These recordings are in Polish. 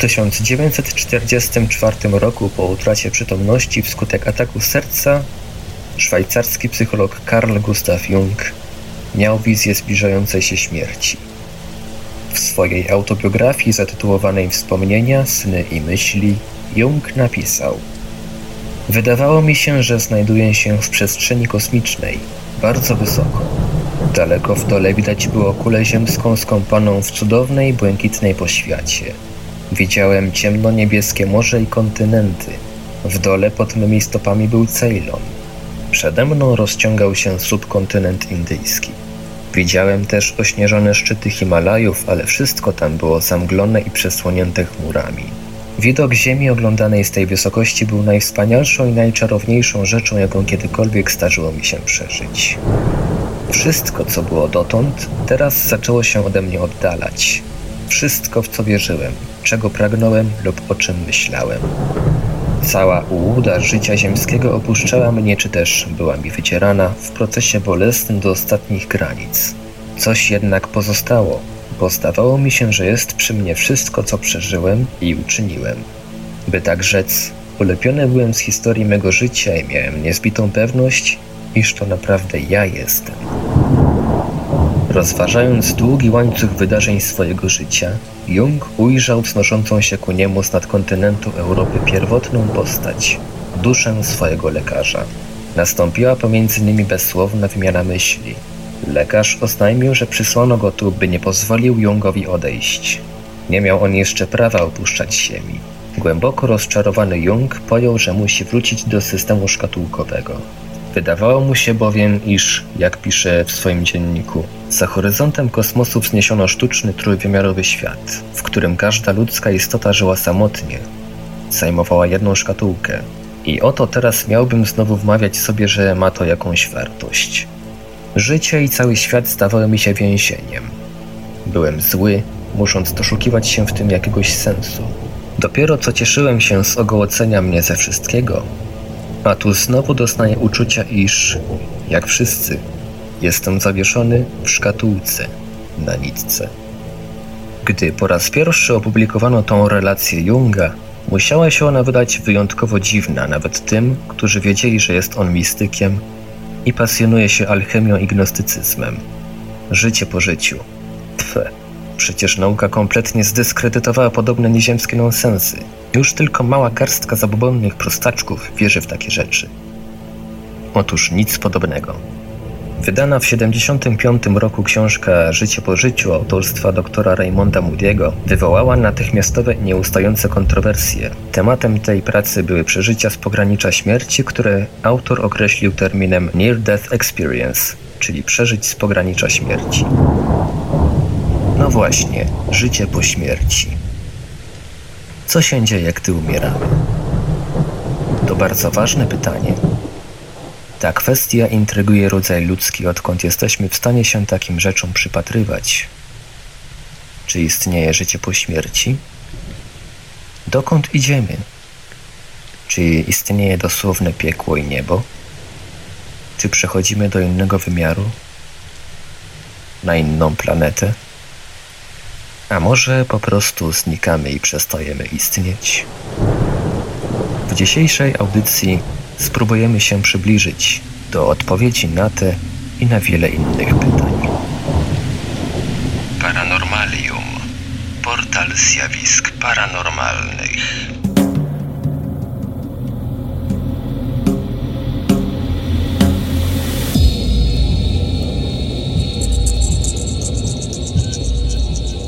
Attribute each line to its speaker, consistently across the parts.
Speaker 1: 1944 roku po utracie przytomności wskutek ataku serca szwajcarski psycholog Carl Gustav Jung miał wizję zbliżającej się śmierci. W swojej autobiografii zatytułowanej Wspomnienia, sny i myśli Jung napisał Wydawało mi się, że znajduję się w przestrzeni kosmicznej, bardzo wysoko. Daleko w dole widać było kulę ziemską skąpaną w cudownej, błękitnej poświacie. Widziałem ciemno-niebieskie morze i kontynenty. W dole pod mymi stopami był Ceylon. Przede mną rozciągał się subkontynent indyjski. Widziałem też ośnieżone szczyty Himalajów, ale wszystko tam było zamglone i przesłonięte chmurami. Widok Ziemi oglądanej z tej wysokości był najwspanialszą i najczarowniejszą rzeczą, jaką kiedykolwiek zdarzyło mi się przeżyć. Wszystko, co było dotąd, teraz zaczęło się ode mnie oddalać. Wszystko, w co wierzyłem, czego pragnąłem lub o czym myślałem. Cała ułuda życia ziemskiego opuszczała mnie, czy też była mi wycierana w procesie bolesnym do ostatnich granic. Coś jednak pozostało, bo zdawało mi się, że jest przy mnie wszystko, co przeżyłem i uczyniłem. By tak rzec, ulepiony byłem z historii mego życia i miałem niezbitą pewność, iż to naprawdę ja jestem. Rozważając długi łańcuch wydarzeń swojego życia, Jung ujrzał wznoszącą się ku niemu z nadkontynentu Europy pierwotną postać, duszę swojego lekarza. Nastąpiła pomiędzy nimi bezsłowna wymiana myśli. Lekarz oznajmił, że przysłano go tu, by nie pozwolił Jungowi odejść. Nie miał on jeszcze prawa opuszczać ziemi. Głęboko rozczarowany Jung pojął, że musi wrócić do systemu szkatułkowego. Wydawało mu się bowiem, iż, jak pisze w swoim dzienniku, za horyzontem kosmosu wzniesiono sztuczny trójwymiarowy świat, w którym każda ludzka istota żyła samotnie, zajmowała jedną szkatułkę. I oto teraz miałbym znowu wmawiać sobie, że ma to jakąś wartość. Życie i cały świat zdawały mi się więzieniem. Byłem zły, musząc doszukiwać się w tym jakiegoś sensu. Dopiero co cieszyłem się z ogołocenia mnie ze wszystkiego, a tu znowu doznaję uczucia, iż, jak wszyscy, jestem zawieszony w szkatułce na nitce. Gdy po raz pierwszy opublikowano tą relację Junga, musiała się ona wydać wyjątkowo dziwna nawet tym, którzy wiedzieli, że jest on mistykiem i pasjonuje się alchemią i gnostycyzmem. Życie po życiu. Tfe. Przecież nauka kompletnie zdyskredytowała podobne nieziemskie nonsensy. Już tylko mała garstka zabobonnych prostaczków wierzy w takie rzeczy. Otóż nic podobnego. Wydana w 1975 roku książka Życie po życiu autorstwa doktora Raymonda Moody'ego wywołała natychmiastowe nieustające kontrowersje. Tematem tej pracy były przeżycia z pogranicza śmierci, które autor określił terminem Near Death Experience, czyli przeżyć z pogranicza śmierci. No właśnie, życie po śmierci. Co się dzieje, gdy umieramy? To bardzo ważne pytanie. Ta kwestia intryguje rodzaj ludzki, odkąd jesteśmy w stanie się takim rzeczom przypatrywać. Czy istnieje życie po śmierci? Dokąd idziemy? Czy istnieje dosłowne piekło i niebo? Czy przechodzimy do innego wymiaru? Na inną planetę? A może po prostu znikamy i przestajemy istnieć? W dzisiejszej audycji spróbujemy się przybliżyć do odpowiedzi na te i na wiele innych pytań. Paranormalium. Portal zjawisk paranormalnych.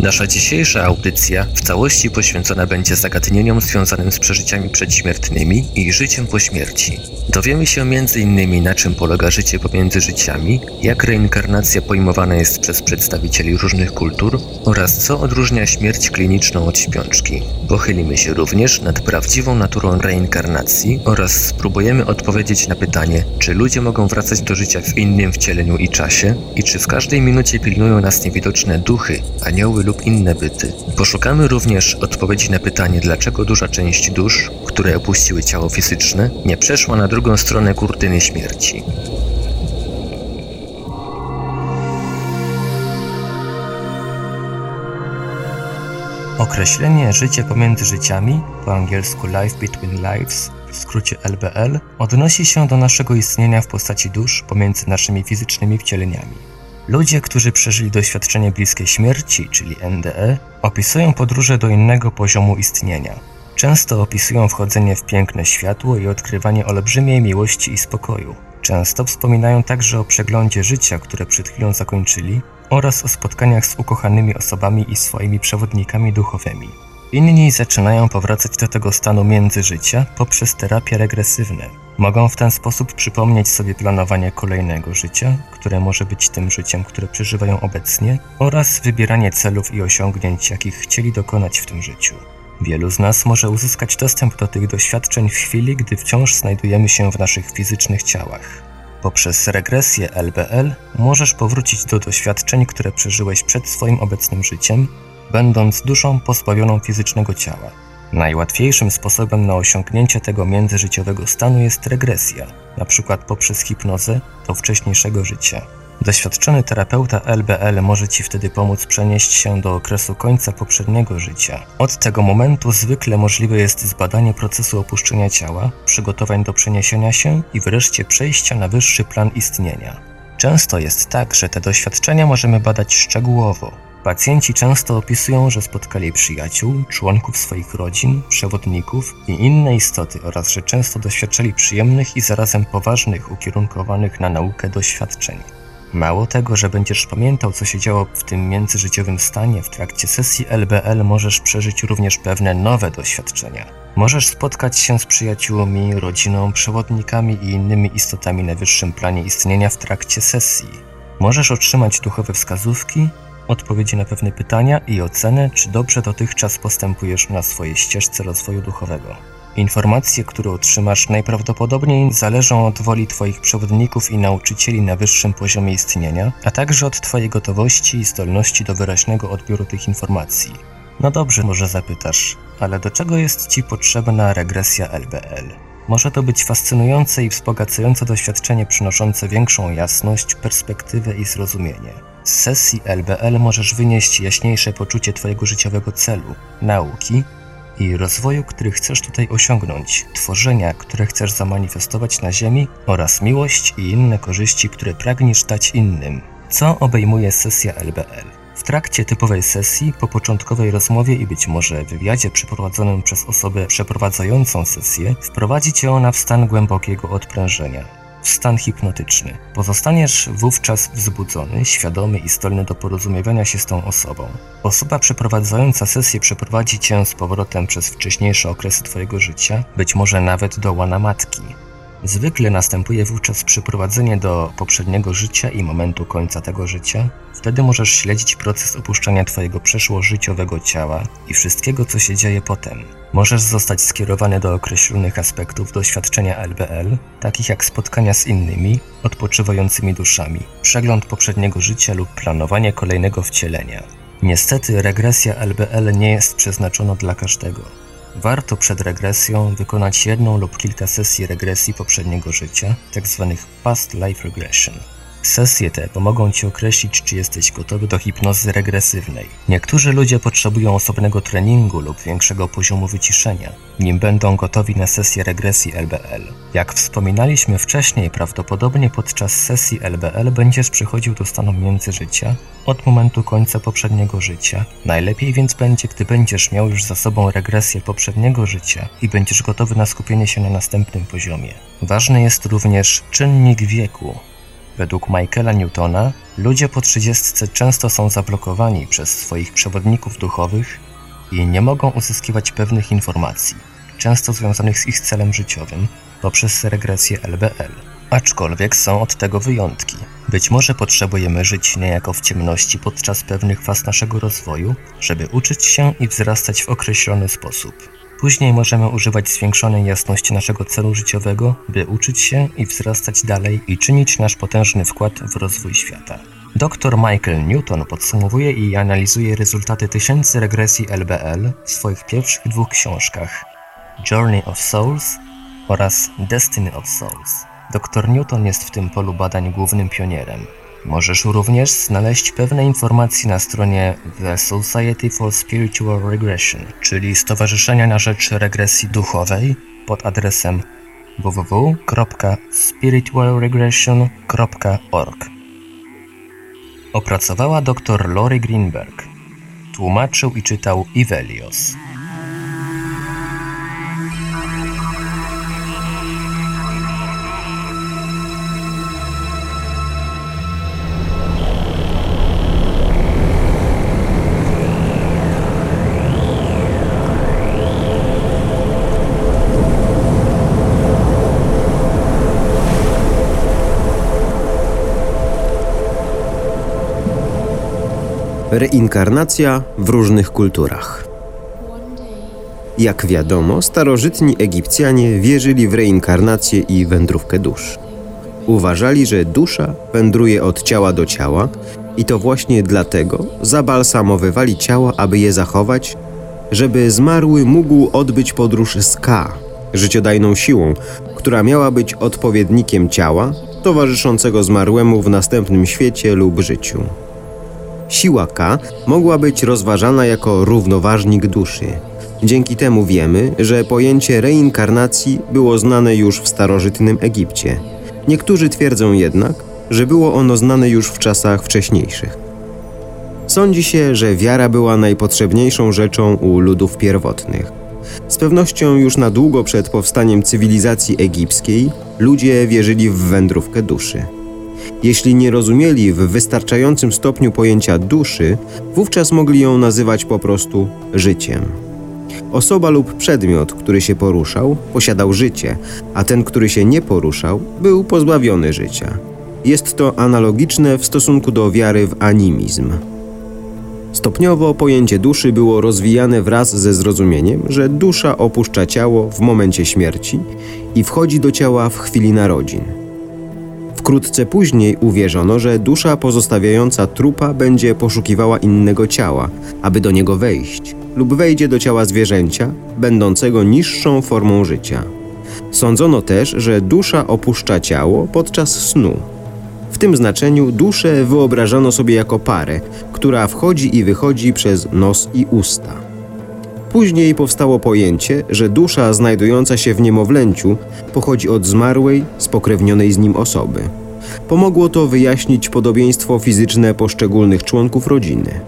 Speaker 1: Nasza dzisiejsza audycja w całości poświęcona będzie zagadnieniom związanym z przeżyciami przedśmiertnymi i życiem po śmierci. Dowiemy się m.in. na czym polega życie pomiędzy życiami, jak reinkarnacja pojmowana jest przez przedstawicieli różnych kultur oraz co odróżnia śmierć kliniczną od śpiączki. Pochylimy się również nad prawdziwą naturą reinkarnacji oraz spróbujemy odpowiedzieć na pytanie, czy ludzie mogą wracać do życia w innym wcieleniu i czasie i czy w każdej minucie pilnują nas niewidoczne duchy, anioły lub lub inne byty. Poszukamy również odpowiedzi na pytanie, dlaczego duża część dusz, które opuściły ciało fizyczne, nie przeszła na drugą stronę kurtyny śmierci. Określenie życie pomiędzy życiami, po angielsku life between lives, w skrócie LBL, odnosi się do naszego istnienia w postaci dusz pomiędzy naszymi fizycznymi wcieleniami. Ludzie, którzy przeżyli doświadczenie bliskie śmierci, czyli NDE, opisują podróże do innego poziomu istnienia. Często opisują wchodzenie w piękne światło i odkrywanie olbrzymiej miłości i spokoju. Często wspominają także o przeglądzie życia, które przed chwilą zakończyli, oraz o spotkaniach z ukochanymi osobami i swoimi przewodnikami duchowymi. Inni zaczynają powracać do tego stanu międzyżycia poprzez terapie regresywne. Mogą w ten sposób przypomnieć sobie planowanie kolejnego życia, które może być tym życiem, które przeżywają obecnie, oraz wybieranie celów i osiągnięć, jakich chcieli dokonać w tym życiu. Wielu z nas może uzyskać dostęp do tych doświadczeń w chwili, gdy wciąż znajdujemy się w naszych fizycznych ciałach. Poprzez regresję LBL możesz powrócić do doświadczeń, które przeżyłeś przed swoim obecnym życiem, będąc duszą pozbawioną fizycznego ciała. Najłatwiejszym sposobem na osiągnięcie tego międzyżyciowego stanu jest regresja, np. poprzez hipnozę do wcześniejszego życia. Doświadczony terapeuta LBL może Ci wtedy pomóc przenieść się do okresu końca poprzedniego życia. Od tego momentu zwykle możliwe jest zbadanie procesu opuszczenia ciała, przygotowań do przeniesienia się i wreszcie przejścia na wyższy plan istnienia. Często jest tak, że te doświadczenia możemy badać szczegółowo. Pacjenci często opisują, że spotkali przyjaciół, członków swoich rodzin, przewodników i inne istoty oraz że często doświadczali przyjemnych i zarazem poważnych, ukierunkowanych na naukę doświadczeń. Mało tego, że będziesz pamiętał, co się działo w tym międzyżyciowym stanie, w trakcie sesji LBL możesz przeżyć również pewne nowe doświadczenia. Możesz spotkać się z przyjaciółmi, rodziną, przewodnikami i innymi istotami na wyższym planie istnienia w trakcie sesji. Możesz otrzymać duchowe wskazówki, odpowiedzi na pewne pytania i ocenę, czy dobrze dotychczas postępujesz na swojej ścieżce rozwoju duchowego. Informacje, które otrzymasz, najprawdopodobniej zależą od woli Twoich przewodników i nauczycieli na wyższym poziomie istnienia, a także od Twojej gotowości i zdolności do wyraźnego odbioru tych informacji. No dobrze, może zapytasz, ale do czego jest Ci potrzebna regresja LBL? Może to być fascynujące i wzbogacające doświadczenie przynoszące większą jasność, perspektywę i zrozumienie. Z sesji LBL możesz wynieść jaśniejsze poczucie Twojego życiowego celu, nauki i rozwoju, który chcesz tutaj osiągnąć, tworzenia, które chcesz zamanifestować na Ziemi oraz miłość i inne korzyści, które pragniesz dać innym. Co obejmuje sesja LBL? W trakcie typowej sesji, po początkowej rozmowie i być może wywiadzie przeprowadzonym przez osobę przeprowadzającą sesję, wprowadzi cię ona w stan głębokiego odprężenia stan hipnotyczny. Pozostaniesz wówczas wzbudzony, świadomy i zdolny do porozumiewania się z tą osobą. Osoba przeprowadzająca sesję przeprowadzi cię z powrotem przez wcześniejsze okresy Twojego życia, być może nawet do łana matki. Zwykle następuje wówczas przyprowadzenie do poprzedniego życia i momentu końca tego życia. Wtedy możesz śledzić proces opuszczania Twojego przeszłożyciowego ciała i wszystkiego, co się dzieje potem. Możesz zostać skierowany do określonych aspektów doświadczenia LBL, takich jak spotkania z innymi, odpoczywającymi duszami, przegląd poprzedniego życia lub planowanie kolejnego wcielenia. Niestety regresja LBL nie jest przeznaczona dla każdego. Warto przed regresją wykonać jedną lub kilka sesji regresji poprzedniego życia, tzw. Tak past life regression. Sesje te pomogą Ci określić, czy jesteś gotowy do hipnozy regresywnej. Niektórzy ludzie potrzebują osobnego treningu lub większego poziomu wyciszenia, nim będą gotowi na sesję regresji LBL. Jak wspominaliśmy wcześniej, prawdopodobnie podczas sesji LBL będziesz przechodził do stanu międzyżycia od momentu końca poprzedniego życia. Najlepiej więc będzie, gdy będziesz miał już za sobą regresję poprzedniego życia i będziesz gotowy na skupienie się na następnym poziomie. Ważny jest również czynnik wieku. Według Michaela Newtona ludzie po trzydziestce często są zablokowani przez swoich przewodników duchowych i nie mogą uzyskiwać pewnych informacji, często związanych z ich celem życiowym, poprzez regresję LBL. Aczkolwiek są od tego wyjątki. Być może potrzebujemy żyć niejako w ciemności podczas pewnych faz naszego rozwoju, żeby uczyć się i wzrastać w określony sposób. Później możemy używać zwiększonej jasności naszego celu życiowego, by uczyć się i wzrastać dalej i czynić nasz potężny wkład w rozwój świata. Dr Michael Newton podsumowuje i analizuje rezultaty tysięcy regresji LBL w swoich pierwszych dwóch książkach Journey of Souls oraz Destiny of Souls. Dr Newton jest w tym polu badań głównym pionierem. Możesz również znaleźć pewne informacje na stronie The Society for Spiritual Regression, czyli Stowarzyszenia na Rzecz Regresji Duchowej pod adresem www.spiritualregression.org. Opracowała dr Lori Greenberg. Tłumaczył i czytał Ivelios.
Speaker 2: Reinkarnacja w różnych kulturach. Jak wiadomo, starożytni Egipcjanie wierzyli w reinkarnację i wędrówkę dusz. Uważali, że dusza wędruje od ciała do ciała i to właśnie dlatego zabalsamowywali ciała, aby je zachować, żeby zmarły mógł odbyć podróż z Ka, życiodajną siłą, która miała być odpowiednikiem ciała towarzyszącego zmarłemu w następnym świecie lub życiu. Siła K mogła być rozważana jako równoważnik duszy. Dzięki temu wiemy, że pojęcie reinkarnacji było znane już w starożytnym Egipcie. Niektórzy twierdzą jednak, że było ono znane już w czasach wcześniejszych. Sądzi się, że wiara była najpotrzebniejszą rzeczą u ludów pierwotnych. Z pewnością już na długo przed powstaniem cywilizacji egipskiej ludzie wierzyli w wędrówkę duszy. Jeśli nie rozumieli w wystarczającym stopniu pojęcia duszy, wówczas mogli ją nazywać po prostu życiem. Osoba lub przedmiot, który się poruszał, posiadał życie, a ten, który się nie poruszał, był pozbawiony życia. Jest to analogiczne w stosunku do wiary w animizm. Stopniowo pojęcie duszy było rozwijane wraz ze zrozumieniem, że dusza opuszcza ciało w momencie śmierci i wchodzi do ciała w chwili narodzin. Wkrótce później uwierzono, że dusza pozostawiająca trupa będzie poszukiwała innego ciała, aby do niego wejść, lub wejdzie do ciała zwierzęcia, będącego niższą formą życia. Sądzono też, że dusza opuszcza ciało podczas snu. W tym znaczeniu duszę wyobrażano sobie jako parę, która wchodzi i wychodzi przez nos i usta. Później powstało pojęcie, że dusza znajdująca się w niemowlęciu pochodzi od zmarłej, spokrewnionej z nim osoby. Pomogło to wyjaśnić podobieństwo fizyczne poszczególnych członków rodziny.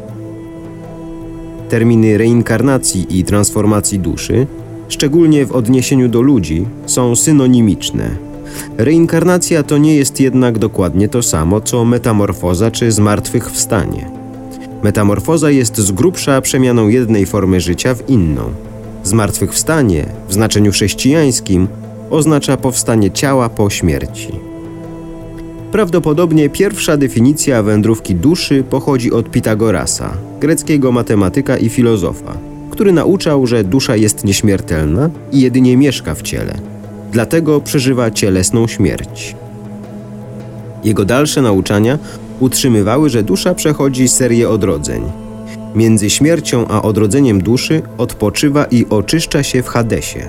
Speaker 2: Terminy reinkarnacji i transformacji duszy, szczególnie w odniesieniu do ludzi, są synonimiczne. Reinkarnacja to nie jest jednak dokładnie to samo, co metamorfoza czy zmartwychwstanie. Metamorfoza jest z grubsza przemianą jednej formy życia w inną. Zmartwychwstanie w znaczeniu chrześcijańskim oznacza powstanie ciała po śmierci. Prawdopodobnie pierwsza definicja wędrówki duszy pochodzi od Pitagorasa, greckiego matematyka i filozofa, który nauczał, że dusza jest nieśmiertelna i jedynie mieszka w ciele, dlatego przeżywa cielesną śmierć. Jego dalsze nauczania utrzymywały, że dusza przechodzi serię odrodzeń. Między śmiercią a odrodzeniem duszy odpoczywa i oczyszcza się w Hadesie.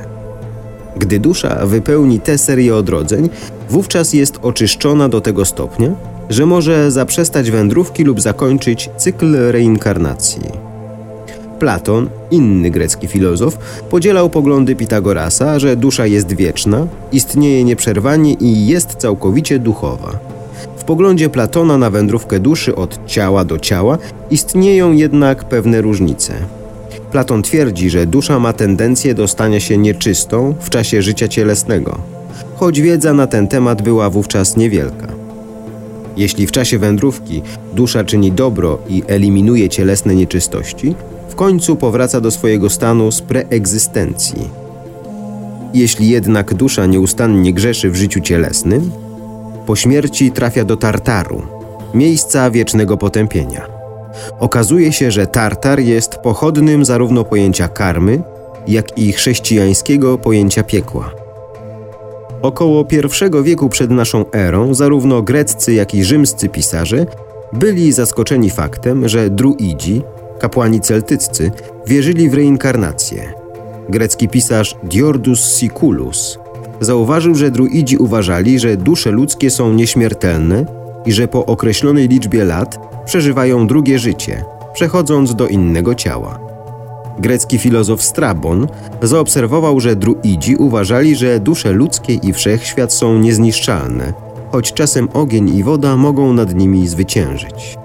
Speaker 2: Gdy dusza wypełni tę serię odrodzeń, wówczas jest oczyszczona do tego stopnia, że może zaprzestać wędrówki lub zakończyć cykl reinkarnacji. Platon, inny grecki filozof, podzielał poglądy Pitagorasa, że dusza jest wieczna, istnieje nieprzerwanie i jest całkowicie duchowa poglądzie Platona na wędrówkę duszy od ciała do ciała istnieją jednak pewne różnice. Platon twierdzi, że dusza ma tendencję do stania się nieczystą w czasie życia cielesnego, choć wiedza na ten temat była wówczas niewielka. Jeśli w czasie wędrówki dusza czyni dobro i eliminuje cielesne nieczystości, w końcu powraca do swojego stanu z preegzystencji. Jeśli jednak dusza nieustannie grzeszy w życiu cielesnym, po śmierci trafia do Tartaru, miejsca wiecznego potępienia. Okazuje się, że Tartar jest pochodnym zarówno pojęcia karmy, jak i chrześcijańskiego pojęcia piekła. Około I wieku przed naszą erą zarówno greccy, jak i rzymscy pisarze byli zaskoczeni faktem, że druidzi, kapłani celtyccy, wierzyli w reinkarnację. Grecki pisarz Diordus Siculus Zauważył, że druidzi uważali, że dusze ludzkie są nieśmiertelne i że po określonej liczbie lat przeżywają drugie życie, przechodząc do innego ciała. Grecki filozof Strabon zaobserwował, że druidzi uważali, że dusze ludzkie i wszechświat są niezniszczalne, choć czasem ogień i woda mogą nad nimi zwyciężyć.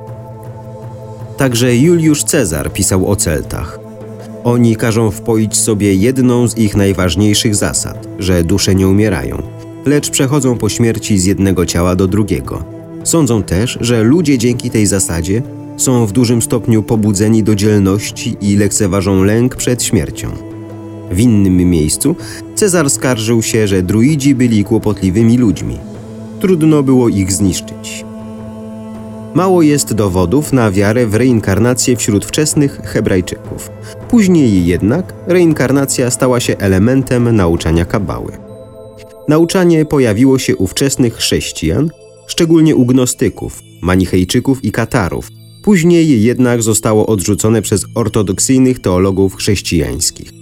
Speaker 2: Także Juliusz Cezar pisał o Celtach. Oni każą wpoić sobie jedną z ich najważniejszych zasad, że dusze nie umierają, lecz przechodzą po śmierci z jednego ciała do drugiego. Sądzą też, że ludzie dzięki tej zasadzie są w dużym stopniu pobudzeni do dzielności i lekceważą lęk przed śmiercią. W innym miejscu Cezar skarżył się, że druidzi byli kłopotliwymi ludźmi. Trudno było ich zniszczyć. Mało jest dowodów na wiarę w reinkarnację wśród wczesnych Hebrajczyków. Później jednak reinkarnacja stała się elementem nauczania kabały. Nauczanie pojawiło się u wczesnych chrześcijan, szczególnie u gnostyków, manichejczyków i katarów. Później jednak zostało odrzucone przez ortodoksyjnych teologów chrześcijańskich.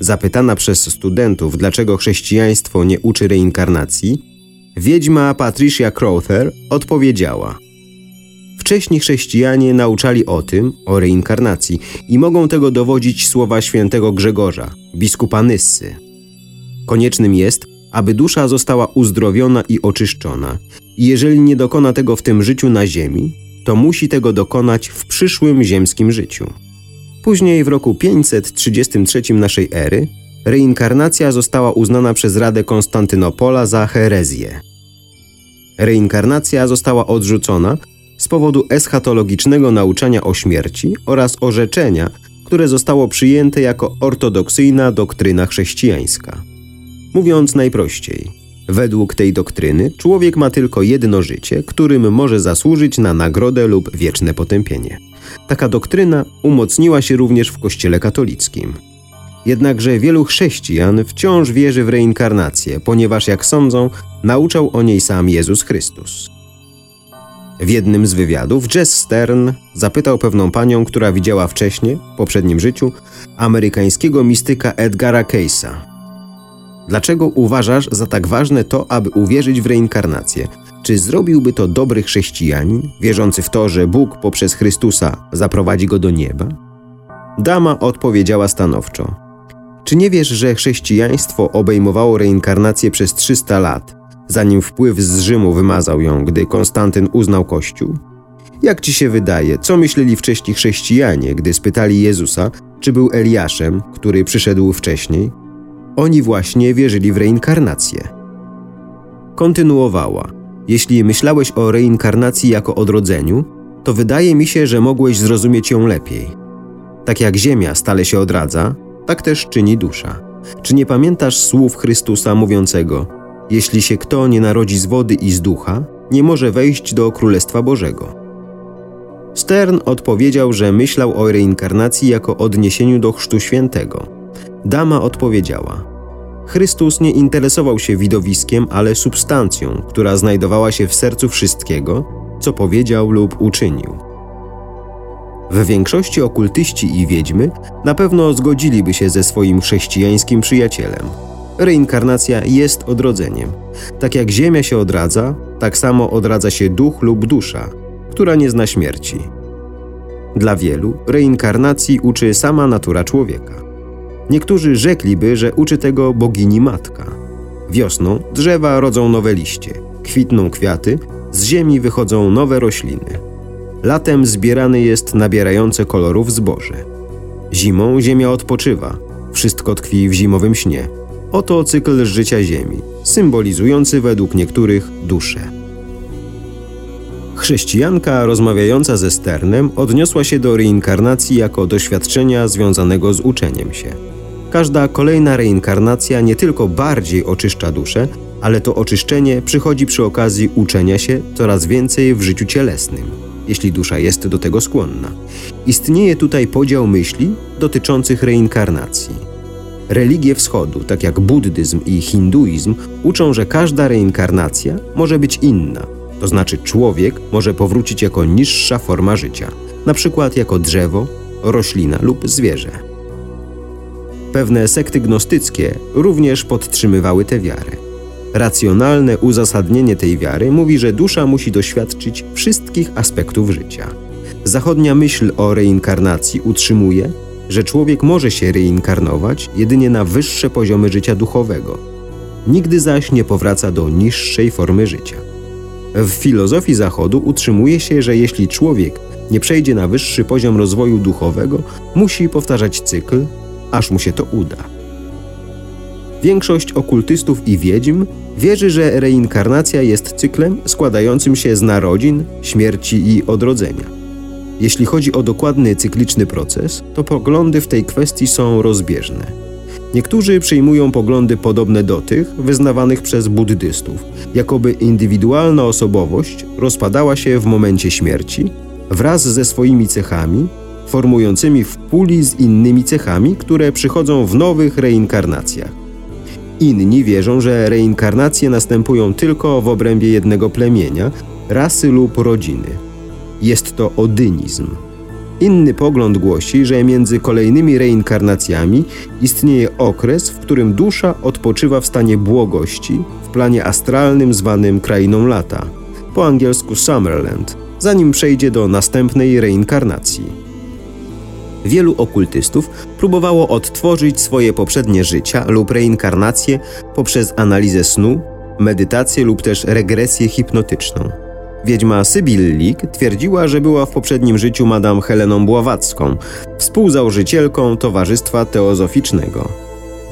Speaker 2: Zapytana przez studentów, dlaczego chrześcijaństwo nie uczy reinkarnacji, wiedźma Patricia Crowther odpowiedziała – Wcześni chrześcijanie nauczali o tym, o reinkarnacji i mogą tego dowodzić słowa świętego Grzegorza, biskupa Nyssy. Koniecznym jest, aby dusza została uzdrowiona i oczyszczona. I jeżeli nie dokona tego w tym życiu na ziemi, to musi tego dokonać w przyszłym ziemskim życiu. Później w roku 533 naszej ery reinkarnacja została uznana przez Radę Konstantynopola za herezję. Reinkarnacja została odrzucona z powodu eschatologicznego nauczania o śmierci oraz orzeczenia, które zostało przyjęte jako ortodoksyjna doktryna chrześcijańska. Mówiąc najprościej, według tej doktryny człowiek ma tylko jedno życie, którym może zasłużyć na nagrodę lub wieczne potępienie. Taka doktryna umocniła się również w Kościele katolickim. Jednakże wielu chrześcijan wciąż wierzy w reinkarnację, ponieważ, jak sądzą, nauczał o niej sam Jezus Chrystus. W jednym z wywiadów Jess Stern zapytał pewną panią, która widziała wcześniej, w poprzednim życiu, amerykańskiego mistyka Edgara Case'a. Dlaczego uważasz za tak ważne to, aby uwierzyć w reinkarnację? Czy zrobiłby to dobry chrześcijanin, wierzący w to, że Bóg poprzez Chrystusa zaprowadzi go do nieba? Dama odpowiedziała stanowczo. Czy nie wiesz, że chrześcijaństwo obejmowało reinkarnację przez 300 lat, zanim wpływ z Rzymu wymazał ją, gdy Konstantyn uznał Kościół? Jak ci się wydaje, co myśleli wcześniej chrześcijanie, gdy spytali Jezusa, czy był Eliaszem, który przyszedł wcześniej? Oni właśnie wierzyli w reinkarnację. Kontynuowała. Jeśli myślałeś o reinkarnacji jako odrodzeniu, to wydaje mi się, że mogłeś zrozumieć ją lepiej. Tak jak Ziemia stale się odradza, tak też czyni dusza. Czy nie pamiętasz słów Chrystusa mówiącego: jeśli się kto nie narodzi z wody i z ducha, nie może wejść do Królestwa Bożego. Stern odpowiedział, że myślał o reinkarnacji jako odniesieniu do Chrztu Świętego. Dama odpowiedziała: Chrystus nie interesował się widowiskiem, ale substancją, która znajdowała się w sercu wszystkiego, co powiedział lub uczynił. W większości okultyści i wiedźmy na pewno zgodziliby się ze swoim chrześcijańskim przyjacielem. Reinkarnacja jest odrodzeniem. Tak jak Ziemia się odradza, tak samo odradza się duch lub dusza, która nie zna śmierci. Dla wielu reinkarnacji uczy sama natura człowieka. Niektórzy rzekliby, że uczy tego bogini matka. Wiosną drzewa rodzą nowe liście, kwitną kwiaty, z ziemi wychodzą nowe rośliny. Latem zbierany jest nabierające kolorów zboże. Zimą ziemia odpoczywa, wszystko tkwi w zimowym śnie Oto cykl życia Ziemi, symbolizujący według niektórych duszę. Chrześcijanka rozmawiająca ze Sternem odniosła się do reinkarnacji jako doświadczenia związanego z uczeniem się. Każda kolejna reinkarnacja nie tylko bardziej oczyszcza duszę, ale to oczyszczenie przychodzi przy okazji uczenia się coraz więcej w życiu cielesnym, jeśli dusza jest do tego skłonna. Istnieje tutaj podział myśli dotyczących reinkarnacji. Religie wschodu, tak jak buddyzm i hinduizm, uczą, że każda reinkarnacja może być inna. To znaczy człowiek może powrócić jako niższa forma życia, na przykład jako drzewo, roślina lub zwierzę. Pewne sekty gnostyckie również podtrzymywały tę wiarę. Racjonalne uzasadnienie tej wiary mówi, że dusza musi doświadczyć wszystkich aspektów życia. Zachodnia myśl o reinkarnacji utrzymuje, że człowiek może się reinkarnować jedynie na wyższe poziomy życia duchowego. Nigdy zaś nie powraca do niższej formy życia. W filozofii Zachodu utrzymuje się, że jeśli człowiek nie przejdzie na wyższy poziom rozwoju duchowego, musi powtarzać cykl, aż mu się to uda. Większość okultystów i wiedźm wierzy, że reinkarnacja jest cyklem składającym się z narodzin, śmierci i odrodzenia. Jeśli chodzi o dokładny cykliczny proces, to poglądy w tej kwestii są rozbieżne. Niektórzy przyjmują poglądy podobne do tych wyznawanych przez buddystów, jakoby indywidualna osobowość rozpadała się w momencie śmierci wraz ze swoimi cechami, formującymi w puli z innymi cechami, które przychodzą w nowych reinkarnacjach. Inni wierzą, że reinkarnacje następują tylko w obrębie jednego plemienia, rasy lub rodziny. Jest to odynizm. Inny pogląd głosi, że między kolejnymi reinkarnacjami istnieje okres, w którym dusza odpoczywa w stanie błogości w planie astralnym zwanym krainą lata, po angielsku Summerland, zanim przejdzie do następnej reinkarnacji. Wielu okultystów próbowało odtworzyć swoje poprzednie życia lub reinkarnacje poprzez analizę snu, medytację lub też regresję hipnotyczną. Wiedźma Sybil Lig twierdziła, że była w poprzednim życiu Madame Heleną Bławacką, współzałożycielką Towarzystwa Teozoficznego.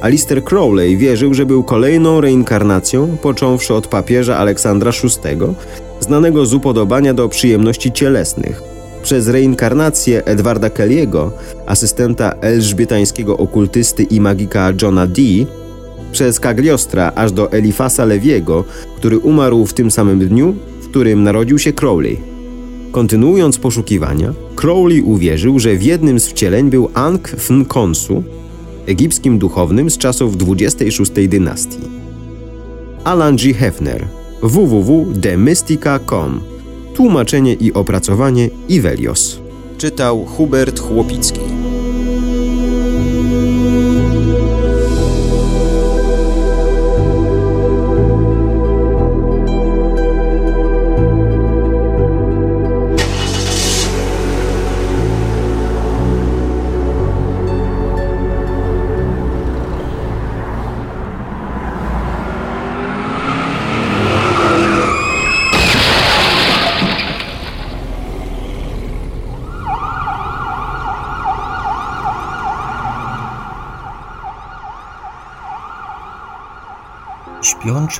Speaker 2: Alistair Crowley wierzył, że był kolejną reinkarnacją, począwszy od papieża Aleksandra VI, znanego z upodobania do przyjemności cielesnych, przez reinkarnację Edwarda Kelly'ego, asystenta elżbietańskiego okultysty i magika Johna Dee, przez Cagliostra aż do Elifasa Lewiego, który umarł w tym samym dniu, którym narodził się Crowley. Kontynuując poszukiwania, Crowley uwierzył, że w jednym z wcieleń był Ankh Fnkonsu, egipskim duchownym z czasów 26 dynastii. Alan G. Hefner www.demystica.com Tłumaczenie i opracowanie Ivelios. Czytał Hubert Chłopicki.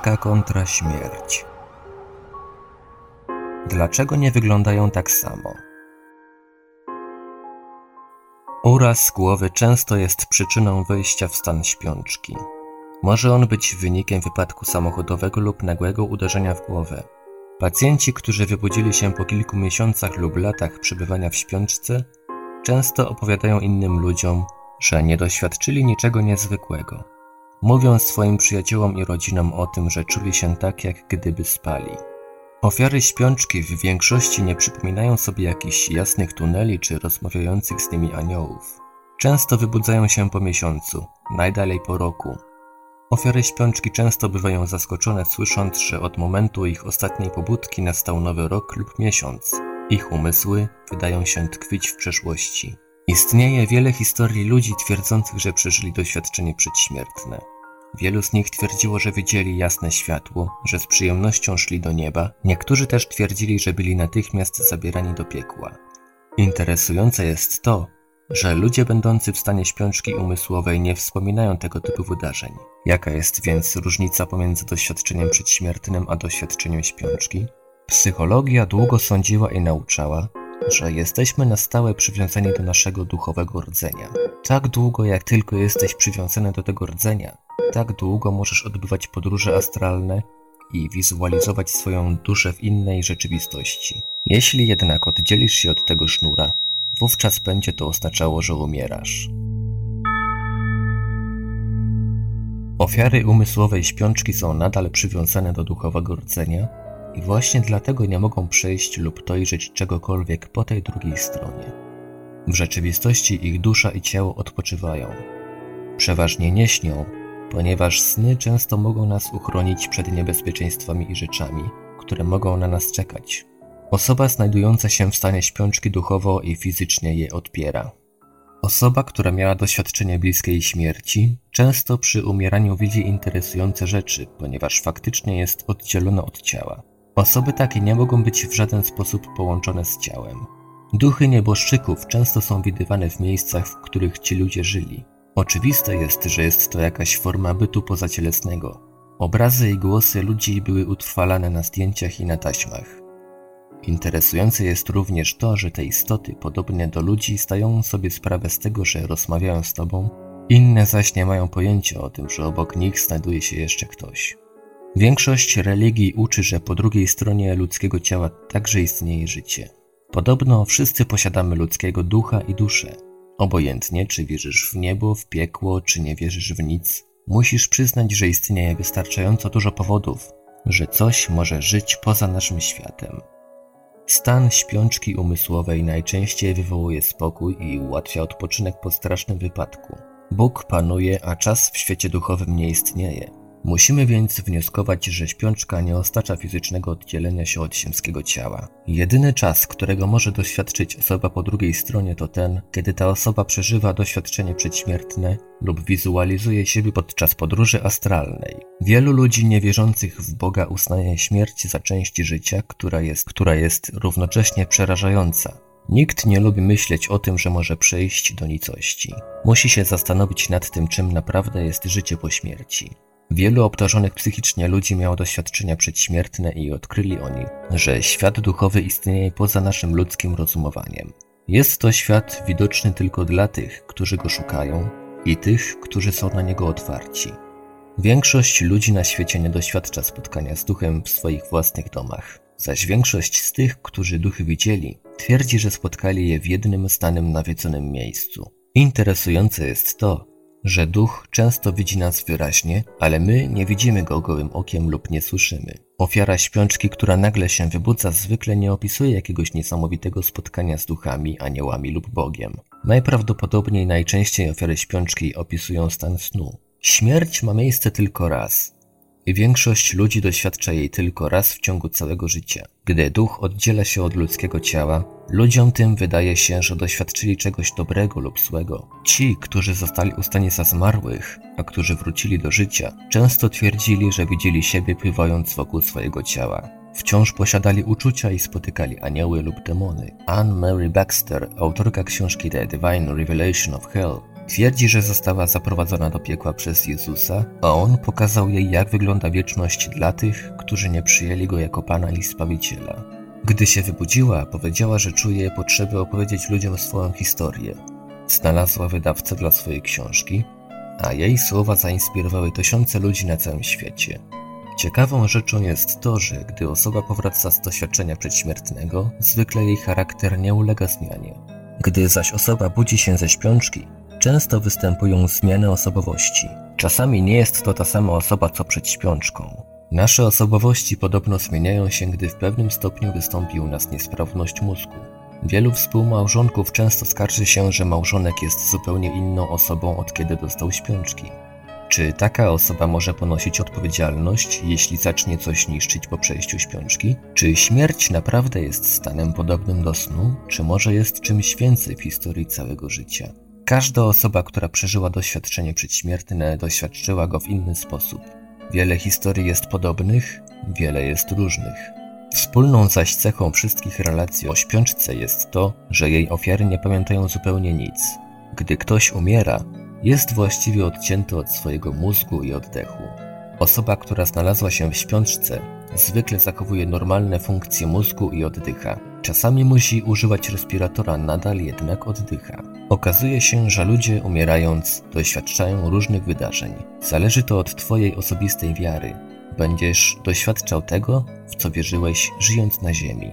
Speaker 1: Kontra śmierć. Dlaczego nie wyglądają tak samo? Uraz głowy często jest przyczyną wejścia w stan śpiączki. Może on być wynikiem wypadku samochodowego lub nagłego uderzenia w głowę. Pacjenci, którzy wybudzili się po kilku miesiącach lub latach przebywania w śpiączce, często opowiadają innym ludziom, że nie doświadczyli niczego niezwykłego. Mówią swoim przyjaciołom i rodzinom o tym, że czuli się tak, jak gdyby spali. Ofiary śpiączki w większości nie przypominają sobie jakichś jasnych tuneli czy rozmawiających z nimi aniołów. Często wybudzają się po miesiącu, najdalej po roku. Ofiary śpiączki często bywają zaskoczone słysząc, że od momentu ich ostatniej pobudki nastał nowy rok lub miesiąc. Ich umysły wydają się tkwić w przeszłości. Istnieje wiele historii ludzi twierdzących, że przeżyli doświadczenie przedśmiertne. Wielu z nich twierdziło, że widzieli jasne światło, że z przyjemnością szli do nieba, niektórzy też twierdzili, że byli natychmiast zabierani do piekła. Interesujące jest to, że ludzie będący w stanie śpiączki umysłowej nie wspominają tego typu wydarzeń. Jaka jest więc różnica pomiędzy doświadczeniem przedśmiertnym a doświadczeniem śpiączki? Psychologia długo sądziła i nauczała, że jesteśmy na stałe przywiązani do naszego duchowego rdzenia. Tak długo, jak tylko jesteś przywiązany do tego rdzenia, tak długo możesz odbywać podróże astralne i wizualizować swoją duszę w innej rzeczywistości. Jeśli jednak oddzielisz się od tego sznura, wówczas będzie to oznaczało, że umierasz. Ofiary umysłowej śpiączki są nadal przywiązane do duchowego rdzenia i właśnie dlatego nie mogą przejść lub dojrzeć czegokolwiek po tej drugiej stronie. W rzeczywistości ich dusza i ciało odpoczywają. Przeważnie nie śnią, ponieważ sny często mogą nas uchronić przed niebezpieczeństwami i rzeczami, które mogą na nas czekać. Osoba znajdująca się w stanie śpiączki duchowo i fizycznie je odpiera. Osoba, która miała doświadczenie bliskiej śmierci, często przy umieraniu widzi interesujące rzeczy, ponieważ faktycznie jest oddzielona od ciała. Osoby takie nie mogą być w żaden sposób połączone z ciałem. Duchy nieboszczyków często są widywane w miejscach, w których ci ludzie żyli. Oczywiste jest, że jest to jakaś forma bytu pozacielesnego. Obrazy i głosy ludzi były utrwalane na zdjęciach i na taśmach. Interesujące jest również to, że te istoty, podobnie do ludzi, zdają sobie sprawę z tego, że rozmawiają z tobą, inne zaś nie mają pojęcia o tym, że obok nich znajduje się jeszcze ktoś. Większość religii uczy, że po drugiej stronie ludzkiego ciała także istnieje życie. Podobno wszyscy posiadamy ludzkiego ducha i duszę. Obojętnie, czy wierzysz w niebo, w piekło, czy nie wierzysz w nic, musisz przyznać, że istnieje wystarczająco dużo powodów, że coś może żyć poza naszym światem. Stan śpiączki umysłowej najczęściej wywołuje spokój i ułatwia odpoczynek po strasznym wypadku. Bóg panuje, a czas w świecie duchowym nie istnieje. Musimy więc wnioskować, że śpiączka nie ostacza fizycznego oddzielenia się od ziemskiego ciała. Jedyny czas, którego może doświadczyć osoba po drugiej stronie to ten, kiedy ta osoba przeżywa doświadczenie przedśmiertne lub wizualizuje siebie podczas podróży astralnej. Wielu ludzi niewierzących w Boga uznaje śmierć za część życia, która jest, która jest równocześnie przerażająca. Nikt nie lubi myśleć o tym, że może przejść do nicości. Musi się zastanowić nad tym, czym naprawdę jest życie po śmierci. Wielu obdarzonych psychicznie ludzi miało doświadczenia przedśmiertne i odkryli oni, że świat duchowy istnieje poza naszym ludzkim rozumowaniem. Jest to świat widoczny tylko dla tych, którzy go szukają i tych, którzy są na niego otwarci. Większość ludzi na świecie nie doświadcza spotkania z duchem w swoich własnych domach, zaś większość z tych, którzy duchy widzieli, twierdzi, że spotkali je w jednym stanym nawiedzonym miejscu. Interesujące jest to, że duch często widzi nas wyraźnie, ale my nie widzimy go gołym okiem lub nie słyszymy. Ofiara śpiączki, która nagle się wybudza, zwykle nie opisuje jakiegoś niesamowitego spotkania z duchami, aniołami lub Bogiem. Najprawdopodobniej najczęściej ofiary śpiączki opisują stan snu. Śmierć ma miejsce tylko raz, i większość ludzi doświadcza jej tylko raz w ciągu całego życia. Gdy duch oddziela się od ludzkiego ciała, ludziom tym wydaje się, że doświadczyli czegoś dobrego lub złego. Ci, którzy zostali ustani za zmarłych, a którzy wrócili do życia, często twierdzili, że widzieli siebie pływając wokół swojego ciała. Wciąż posiadali uczucia i spotykali anioły lub demony. Anne Mary Baxter, autorka książki The Divine Revelation of Hell, Twierdzi, że została zaprowadzona do piekła przez Jezusa, a On pokazał jej, jak wygląda wieczność dla tych, którzy nie przyjęli Go jako Pana i Zbawiciela. Gdy się wybudziła, powiedziała, że czuje potrzebę opowiedzieć ludziom swoją historię. Znalazła wydawcę dla swojej książki, a jej słowa zainspirowały tysiące ludzi na całym świecie. Ciekawą rzeczą jest to, że gdy osoba powraca z doświadczenia przedśmiertnego, zwykle jej charakter nie ulega zmianie. Gdy zaś osoba budzi się ze śpiączki, Często występują zmiany osobowości. Czasami nie jest to ta sama osoba co przed śpiączką. Nasze osobowości podobno zmieniają się, gdy w pewnym stopniu wystąpi u nas niesprawność mózgu. Wielu współmałżonków często skarży się, że małżonek jest zupełnie inną osobą od kiedy dostał śpiączki. Czy taka osoba może ponosić odpowiedzialność, jeśli zacznie coś niszczyć po przejściu śpiączki? Czy śmierć naprawdę jest stanem podobnym do snu, czy może jest czymś więcej w historii całego życia? Każda osoba, która przeżyła doświadczenie przedśmiertne, doświadczyła go w inny sposób. Wiele historii jest podobnych, wiele jest różnych. Wspólną zaś cechą wszystkich relacji o śpiączce jest to, że jej ofiary nie pamiętają zupełnie nic. Gdy ktoś umiera, jest właściwie odcięty od swojego mózgu i oddechu. Osoba, która znalazła się w śpiączce, zwykle zachowuje normalne funkcje mózgu i oddycha. Czasami musi używać respiratora, nadal jednak oddycha. Okazuje się, że ludzie umierając doświadczają różnych wydarzeń. Zależy to od Twojej osobistej wiary. Będziesz doświadczał tego, w co wierzyłeś, żyjąc na Ziemi.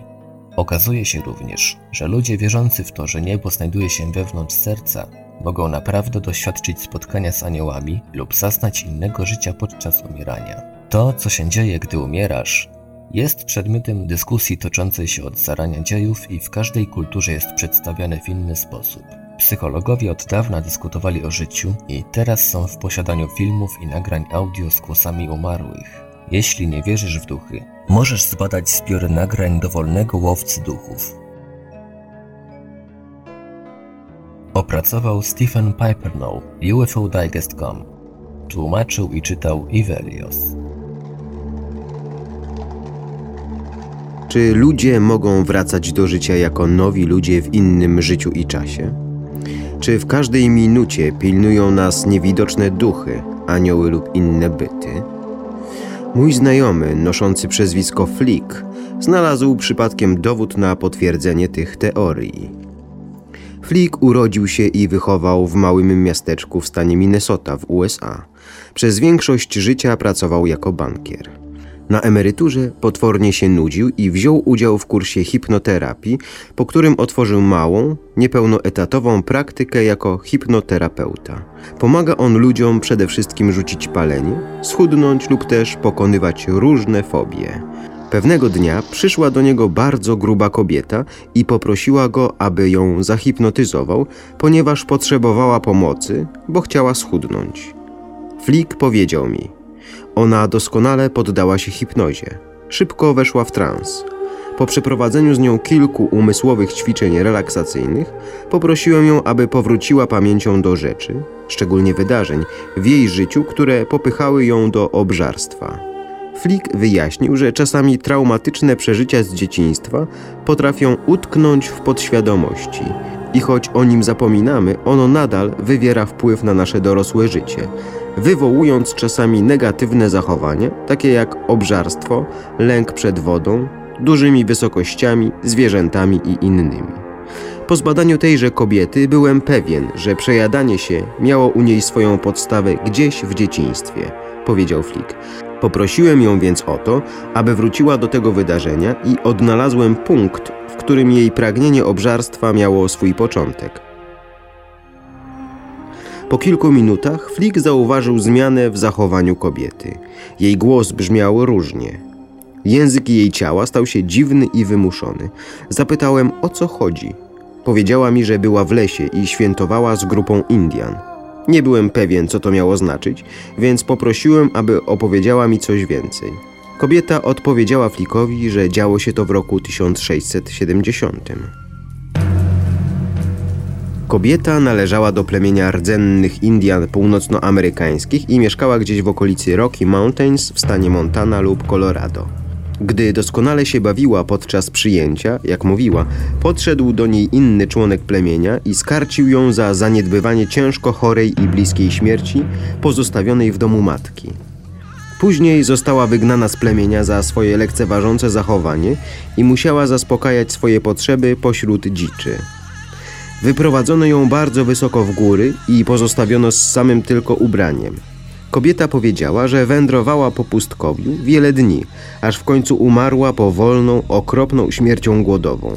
Speaker 1: Okazuje się również, że ludzie wierzący w to, że niebo znajduje się wewnątrz serca, mogą naprawdę doświadczyć spotkania z aniołami lub zaznać innego życia podczas umierania. To, co się dzieje, gdy umierasz, jest przedmiotem dyskusji toczącej się od zarania dziejów i w każdej kulturze jest przedstawiane w inny sposób. Psychologowie od dawna dyskutowali o życiu i teraz są w posiadaniu filmów i nagrań audio z głosami umarłych. Jeśli nie wierzysz w duchy, możesz zbadać zbiór nagrań dowolnego łowcy duchów. Opracował Stephen Pipernow, UFODigest.com. Tłumaczył i czytał Ivelios.
Speaker 2: Czy ludzie mogą wracać do życia jako nowi ludzie w innym życiu i czasie? Czy w każdej minucie pilnują nas niewidoczne duchy, anioły lub inne byty? Mój znajomy, noszący przezwisko Flick, znalazł przypadkiem dowód na potwierdzenie tych teorii. Flick urodził się i wychował w małym miasteczku w stanie Minnesota w USA. Przez większość życia pracował jako bankier. Na emeryturze potwornie się nudził i wziął udział w kursie hipnoterapii, po którym otworzył małą, niepełnoetatową praktykę jako hipnoterapeuta. Pomaga on ludziom przede wszystkim rzucić palenie, schudnąć lub też pokonywać różne fobie. Pewnego dnia przyszła do niego bardzo gruba kobieta i poprosiła go, aby ją zahipnotyzował, ponieważ potrzebowała pomocy, bo chciała schudnąć. Flick powiedział mi: Ona doskonale poddała się hipnozie. Szybko weszła w trans. Po przeprowadzeniu z nią kilku umysłowych ćwiczeń relaksacyjnych, poprosiłem ją, aby powróciła pamięcią do rzeczy, szczególnie wydarzeń, w jej życiu, które popychały ją do obżarstwa. Flick wyjaśnił, że czasami traumatyczne przeżycia z dzieciństwa potrafią utknąć w podświadomości i choć o nim zapominamy, ono nadal wywiera wpływ na nasze dorosłe życie, wywołując czasami negatywne zachowania, takie jak obżarstwo, lęk przed wodą, dużymi wysokościami, zwierzętami i innymi. Po zbadaniu tejże kobiety byłem pewien, że przejadanie się miało u niej swoją podstawę gdzieś w dzieciństwie, powiedział Flick. Poprosiłem ją więc o to, aby wróciła do tego wydarzenia i odnalazłem punkt, w którym jej pragnienie obżarstwa miało swój początek. Po kilku minutach Flick zauważył zmianę w zachowaniu kobiety. Jej głos brzmiał różnie. Język jej ciała stał się dziwny i wymuszony. Zapytałem o co chodzi. Powiedziała mi, że była w lesie i świętowała z grupą Indian. Nie byłem pewien, co to miało znaczyć, więc poprosiłem, aby opowiedziała mi coś więcej. Kobieta odpowiedziała Flickowi, że działo się to w roku 1670. Kobieta należała do plemienia rdzennych Indian północnoamerykańskich i mieszkała gdzieś w okolicy Rocky Mountains w stanie Montana lub Colorado. Gdy doskonale się bawiła podczas przyjęcia, jak mówiła, podszedł do niej inny członek plemienia i skarcił ją za zaniedbywanie ciężko chorej i bliskiej śmierci, pozostawionej w domu matki. Później została wygnana z plemienia za swoje lekceważące zachowanie i musiała zaspokajać swoje potrzeby pośród dziczy. Wyprowadzono ją bardzo wysoko w góry i pozostawiono z samym tylko ubraniem. Kobieta powiedziała, że wędrowała po pustkowiu wiele dni, aż w końcu umarła powolną, okropną śmiercią głodową.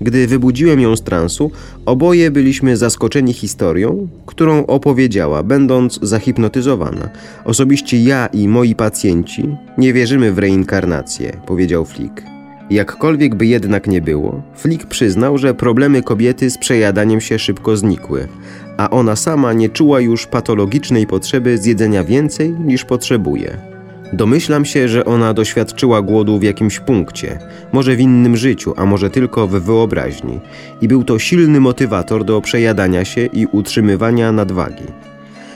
Speaker 2: Gdy wybudziłem ją z transu, oboje byliśmy zaskoczeni historią, którą opowiedziała, będąc zahipnotyzowana. Osobiście ja i moi pacjenci nie wierzymy w reinkarnację, powiedział Flick. Jakkolwiek by jednak nie było, Flick przyznał, że problemy kobiety z przejadaniem się szybko znikły, a ona sama nie czuła już patologicznej potrzeby zjedzenia więcej niż potrzebuje. Domyślam się, że ona doświadczyła głodu w jakimś punkcie, może w innym życiu, a może tylko w wyobraźni, i był to silny motywator do przejadania się i utrzymywania nadwagi.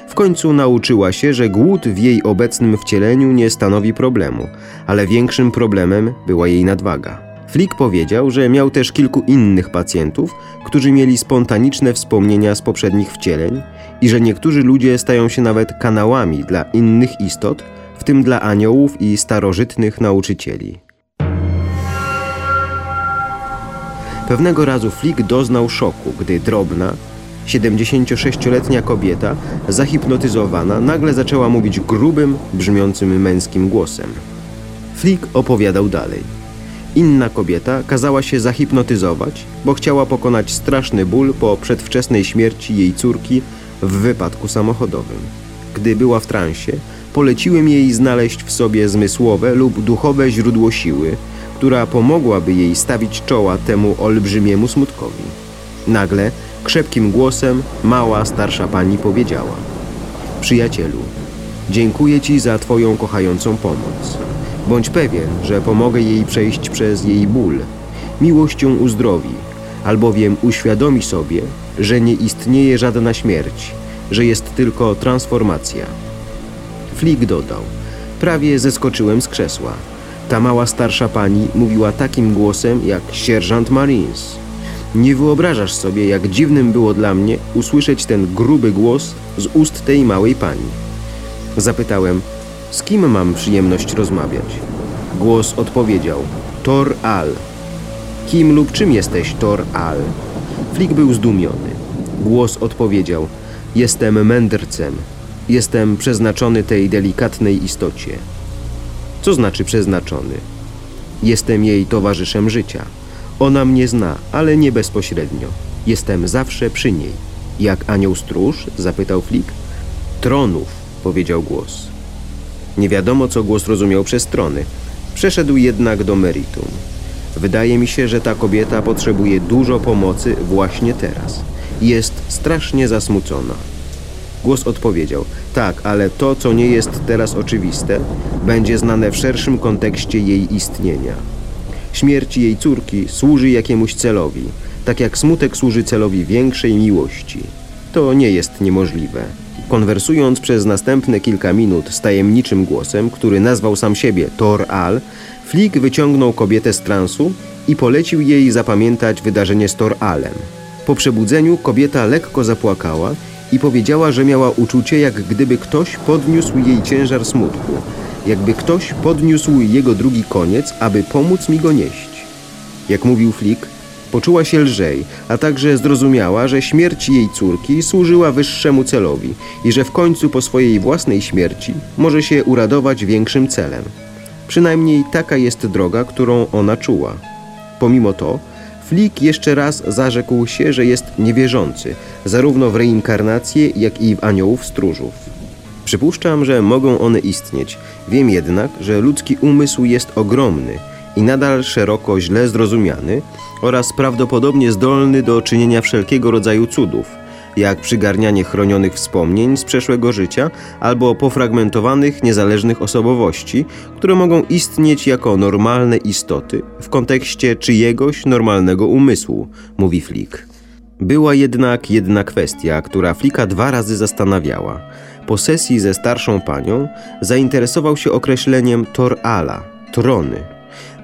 Speaker 2: W końcu nauczyła się, że głód w jej obecnym wcieleniu nie stanowi problemu, ale większym problemem była jej nadwaga. Flick powiedział, że miał też kilku innych pacjentów, którzy mieli spontaniczne wspomnienia z poprzednich wcieleń i że niektórzy ludzie stają się nawet kanałami dla innych istot, w tym dla aniołów i starożytnych nauczycieli. Pewnego razu Flick doznał szoku, gdy drobna, 76-letnia kobieta, zahipnotyzowana, nagle zaczęła mówić grubym, brzmiącym męskim głosem. Flick opowiadał dalej. Inna kobieta kazała się zahipnotyzować, bo chciała pokonać straszny ból po przedwczesnej śmierci jej córki w wypadku samochodowym. Gdy była w transie, poleciłem jej znaleźć w sobie zmysłowe lub duchowe źródło siły, która pomogłaby jej stawić czoła temu olbrzymiemu smutkowi. Nagle Krzepkim głosem mała, starsza pani powiedziała: Przyjacielu, dziękuję ci za Twoją kochającą pomoc. Bądź pewien, że pomogę jej przejść przez jej ból. Miłością uzdrowi, albowiem uświadomi sobie, że nie istnieje żadna śmierć, że jest tylko transformacja. Flick dodał: Prawie zeskoczyłem z krzesła. Ta mała starsza pani mówiła takim głosem jak sierżant Marines. Nie wyobrażasz sobie, jak dziwnym było dla mnie usłyszeć ten gruby głos z ust tej małej pani. Zapytałem, z kim mam przyjemność rozmawiać? Głos odpowiedział, Tor Al. Kim lub czym jesteś, Tor Al? Flick był zdumiony. Głos odpowiedział, jestem mędrcem. Jestem przeznaczony tej delikatnej istocie. Co znaczy przeznaczony? Jestem jej towarzyszem życia. Ona mnie zna, ale nie bezpośrednio. Jestem zawsze przy niej. Jak anioł stróż? zapytał Flick. Tronów, powiedział głos. Nie wiadomo, co głos rozumiał przez trony. Przeszedł jednak do meritum. Wydaje mi się, że ta kobieta potrzebuje dużo pomocy właśnie teraz. Jest strasznie zasmucona. Głos odpowiedział: Tak, ale to, co nie jest teraz oczywiste, będzie znane w szerszym kontekście jej istnienia. Śmierć jej córki służy jakiemuś celowi, tak jak smutek służy celowi większej miłości. To nie jest niemożliwe. Konwersując przez następne kilka minut z tajemniczym głosem, który nazwał sam siebie Tor Al, Flick wyciągnął kobietę z transu i polecił jej zapamiętać wydarzenie z Tor Alem. Po przebudzeniu kobieta lekko zapłakała i powiedziała, że miała uczucie, jak gdyby ktoś podniósł jej ciężar smutku, jakby ktoś podniósł jego drugi koniec, aby pomóc mi go nieść. Jak mówił Flick, poczuła się lżej, a także zrozumiała, że śmierć jej córki służyła wyższemu celowi i że w końcu po swojej własnej śmierci może się uradować większym celem. Przynajmniej taka jest droga, którą ona czuła. Pomimo to, Flick jeszcze raz zarzekł się, że jest niewierzący, zarówno w reinkarnację, jak i w aniołów stróżów. Przypuszczam, że mogą one istnieć. Wiem jednak, że ludzki umysł jest ogromny i nadal szeroko źle zrozumiany oraz prawdopodobnie zdolny do czynienia wszelkiego rodzaju cudów, jak przygarnianie chronionych wspomnień z przeszłego życia albo pofragmentowanych, niezależnych osobowości, które mogą istnieć jako normalne istoty w kontekście czyjegoś normalnego umysłu, mówi Flick. Była jednak jedna kwestia, która Flika dwa razy zastanawiała. Po sesji ze starszą panią zainteresował się określeniem Tor-Ala, trony.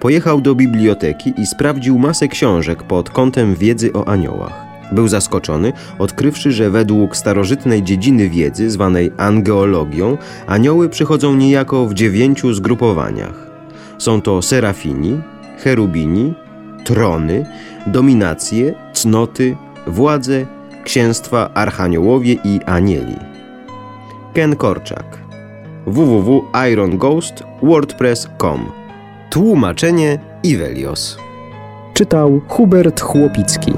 Speaker 2: Pojechał do biblioteki i sprawdził masę książek pod kątem wiedzy o aniołach. Był zaskoczony, odkrywszy, że według starożytnej dziedziny wiedzy, zwanej angeologią, anioły przychodzą niejako w dziewięciu zgrupowaniach. Są to serafini, cherubini, trony, dominacje, cnoty, władze, księstwa, archaniołowie i anieli. Ken Korczak. www.ironghost.wordpress.com Tłumaczenie Ivelios
Speaker 3: Czytał Hubert Chłopicki.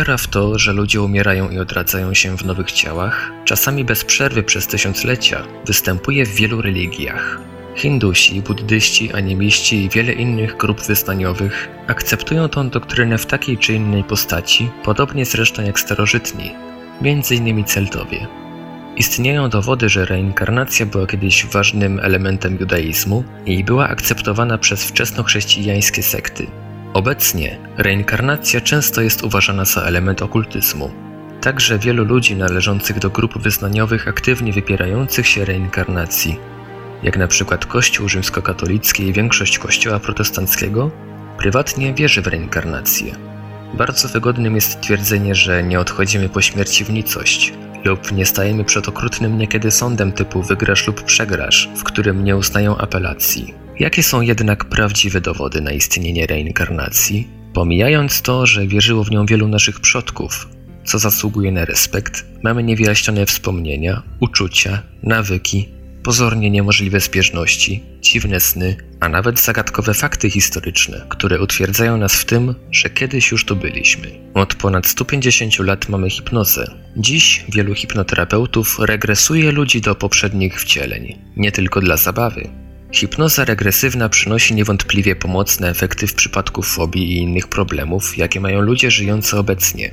Speaker 1: Wiara w to, że ludzie umierają i odradzają się w nowych ciałach, czasami bez przerwy przez tysiąclecia, występuje w wielu religiach. Hindusi, buddyści, animiści i wiele innych grup wyznaniowych akceptują tę doktrynę w takiej czy innej postaci, podobnie zresztą jak starożytni, m.in. Celtowie. Istnieją dowody, że reinkarnacja była kiedyś ważnym elementem judaizmu i była akceptowana przez wczesnochrześcijańskie sekty. Obecnie reinkarnacja często jest uważana za element okultyzmu. Także wielu ludzi należących do grup wyznaniowych aktywnie wypierających się reinkarnacji, jak na przykład Kościół rzymskokatolicki i większość Kościoła protestanckiego, prywatnie wierzy w reinkarnację. Bardzo wygodnym jest twierdzenie, że nie odchodzimy po śmierci w nicość, lub nie stajemy przed okrutnym niekiedy sądem typu wygrasz lub przegrasz, w którym nie uznają apelacji. Jakie są jednak prawdziwe dowody na istnienie reinkarnacji? Pomijając to, że wierzyło w nią wielu naszych przodków, co zasługuje na respekt, mamy niewyjaśnione wspomnienia, uczucia, nawyki, pozornie niemożliwe zbieżności, dziwne sny, a nawet zagadkowe fakty historyczne, które utwierdzają nas w tym, że kiedyś już tu byliśmy. Od ponad 150 lat mamy hipnozę. Dziś wielu hipnoterapeutów regresuje ludzi do poprzednich wcieleń, nie tylko dla zabawy. Hipnoza regresywna przynosi niewątpliwie pomocne efekty w przypadku fobii i innych problemów, jakie mają ludzie żyjący obecnie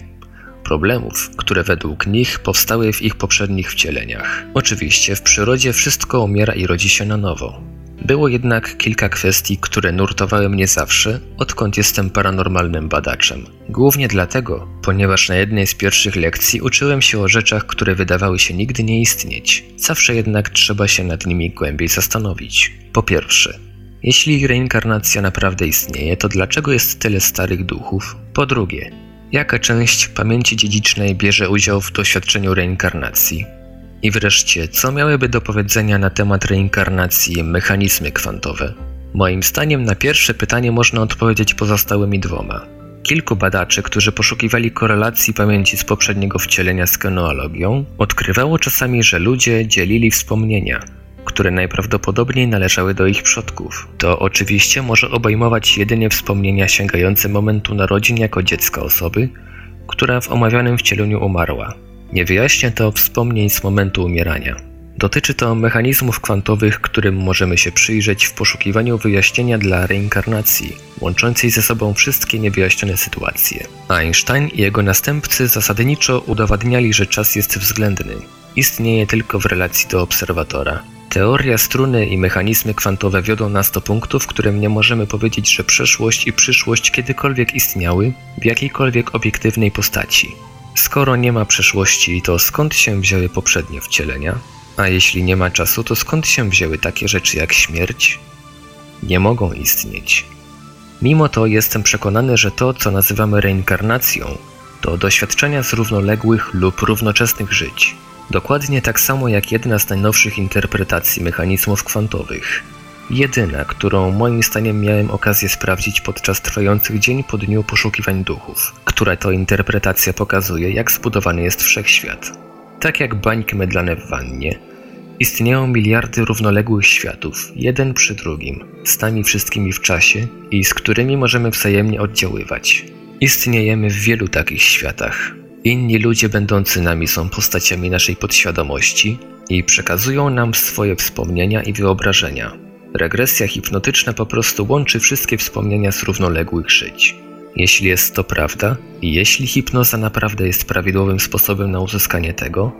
Speaker 1: problemów, które według nich powstały w ich poprzednich wcieleniach. Oczywiście w przyrodzie wszystko umiera i rodzi się na nowo. Było jednak kilka kwestii, które nurtowały mnie zawsze, odkąd jestem paranormalnym badaczem. Głównie dlatego, ponieważ na jednej z pierwszych lekcji uczyłem się o rzeczach, które wydawały się nigdy nie istnieć. Zawsze jednak trzeba się nad nimi głębiej zastanowić. Po pierwsze, jeśli reinkarnacja naprawdę istnieje, to dlaczego jest tyle starych duchów? Po drugie, Jaka część pamięci dziedzicznej bierze udział w doświadczeniu reinkarnacji? I wreszcie, co miałyby do powiedzenia na temat reinkarnacji mechanizmy kwantowe? Moim zdaniem na pierwsze pytanie można odpowiedzieć pozostałymi dwoma. Kilku badaczy, którzy poszukiwali korelacji pamięci z poprzedniego wcielenia z genealogią, odkrywało czasami, że ludzie dzielili wspomnienia, które najprawdopodobniej należały do ich przodków. To oczywiście może obejmować jedynie wspomnienia sięgające momentu narodzin jako dziecka osoby, która w omawianym wcieleniu umarła. Nie wyjaśnia to wspomnień z momentu umierania. Dotyczy to mechanizmów kwantowych, którym możemy się przyjrzeć w poszukiwaniu wyjaśnienia dla reinkarnacji, łączącej ze sobą wszystkie niewyjaśnione sytuacje. Einstein i jego następcy zasadniczo udowadniali, że czas jest względny. Istnieje tylko w relacji do obserwatora. Teoria struny i mechanizmy kwantowe wiodą nas do punktu, w którym nie możemy powiedzieć, że przeszłość i przyszłość kiedykolwiek istniały w jakiejkolwiek obiektywnej postaci. Skoro nie ma przeszłości, to skąd się wzięły poprzednie wcielenia? A jeśli nie ma czasu, to skąd się wzięły takie rzeczy jak śmierć? Nie mogą istnieć. Mimo to jestem przekonany, że to, co nazywamy reinkarnacją, to doświadczenia z równoległych lub równoczesnych żyć. Dokładnie tak samo jak jedna z najnowszych interpretacji mechanizmów kwantowych. Jedyna, którą moim zdaniem miałem okazję sprawdzić podczas trwających dzień po dniu poszukiwań duchów, która to interpretacja pokazuje, jak zbudowany jest wszechświat. Tak jak bańki mydlane w wannie, istnieją miliardy równoległych światów, jeden przy drugim, z nami wszystkimi w czasie i z którymi możemy wzajemnie oddziaływać. Istniejemy w wielu takich światach, Inni ludzie będący nami są postaciami naszej podświadomości i przekazują nam swoje wspomnienia i wyobrażenia. Regresja hipnotyczna po prostu łączy wszystkie wspomnienia z równoległych żyć. Jeśli jest to prawda i jeśli hipnoza naprawdę jest prawidłowym sposobem na uzyskanie tego,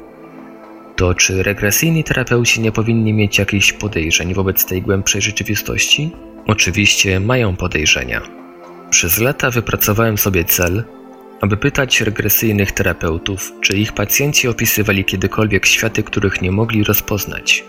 Speaker 1: to czy regresyjni terapeuci nie powinni mieć jakichś podejrzeń wobec tej głębszej rzeczywistości? Oczywiście mają podejrzenia. Przez lata wypracowałem sobie cel, aby pytać regresyjnych terapeutów, czy ich pacjenci opisywali kiedykolwiek światy, których nie mogli rozpoznać.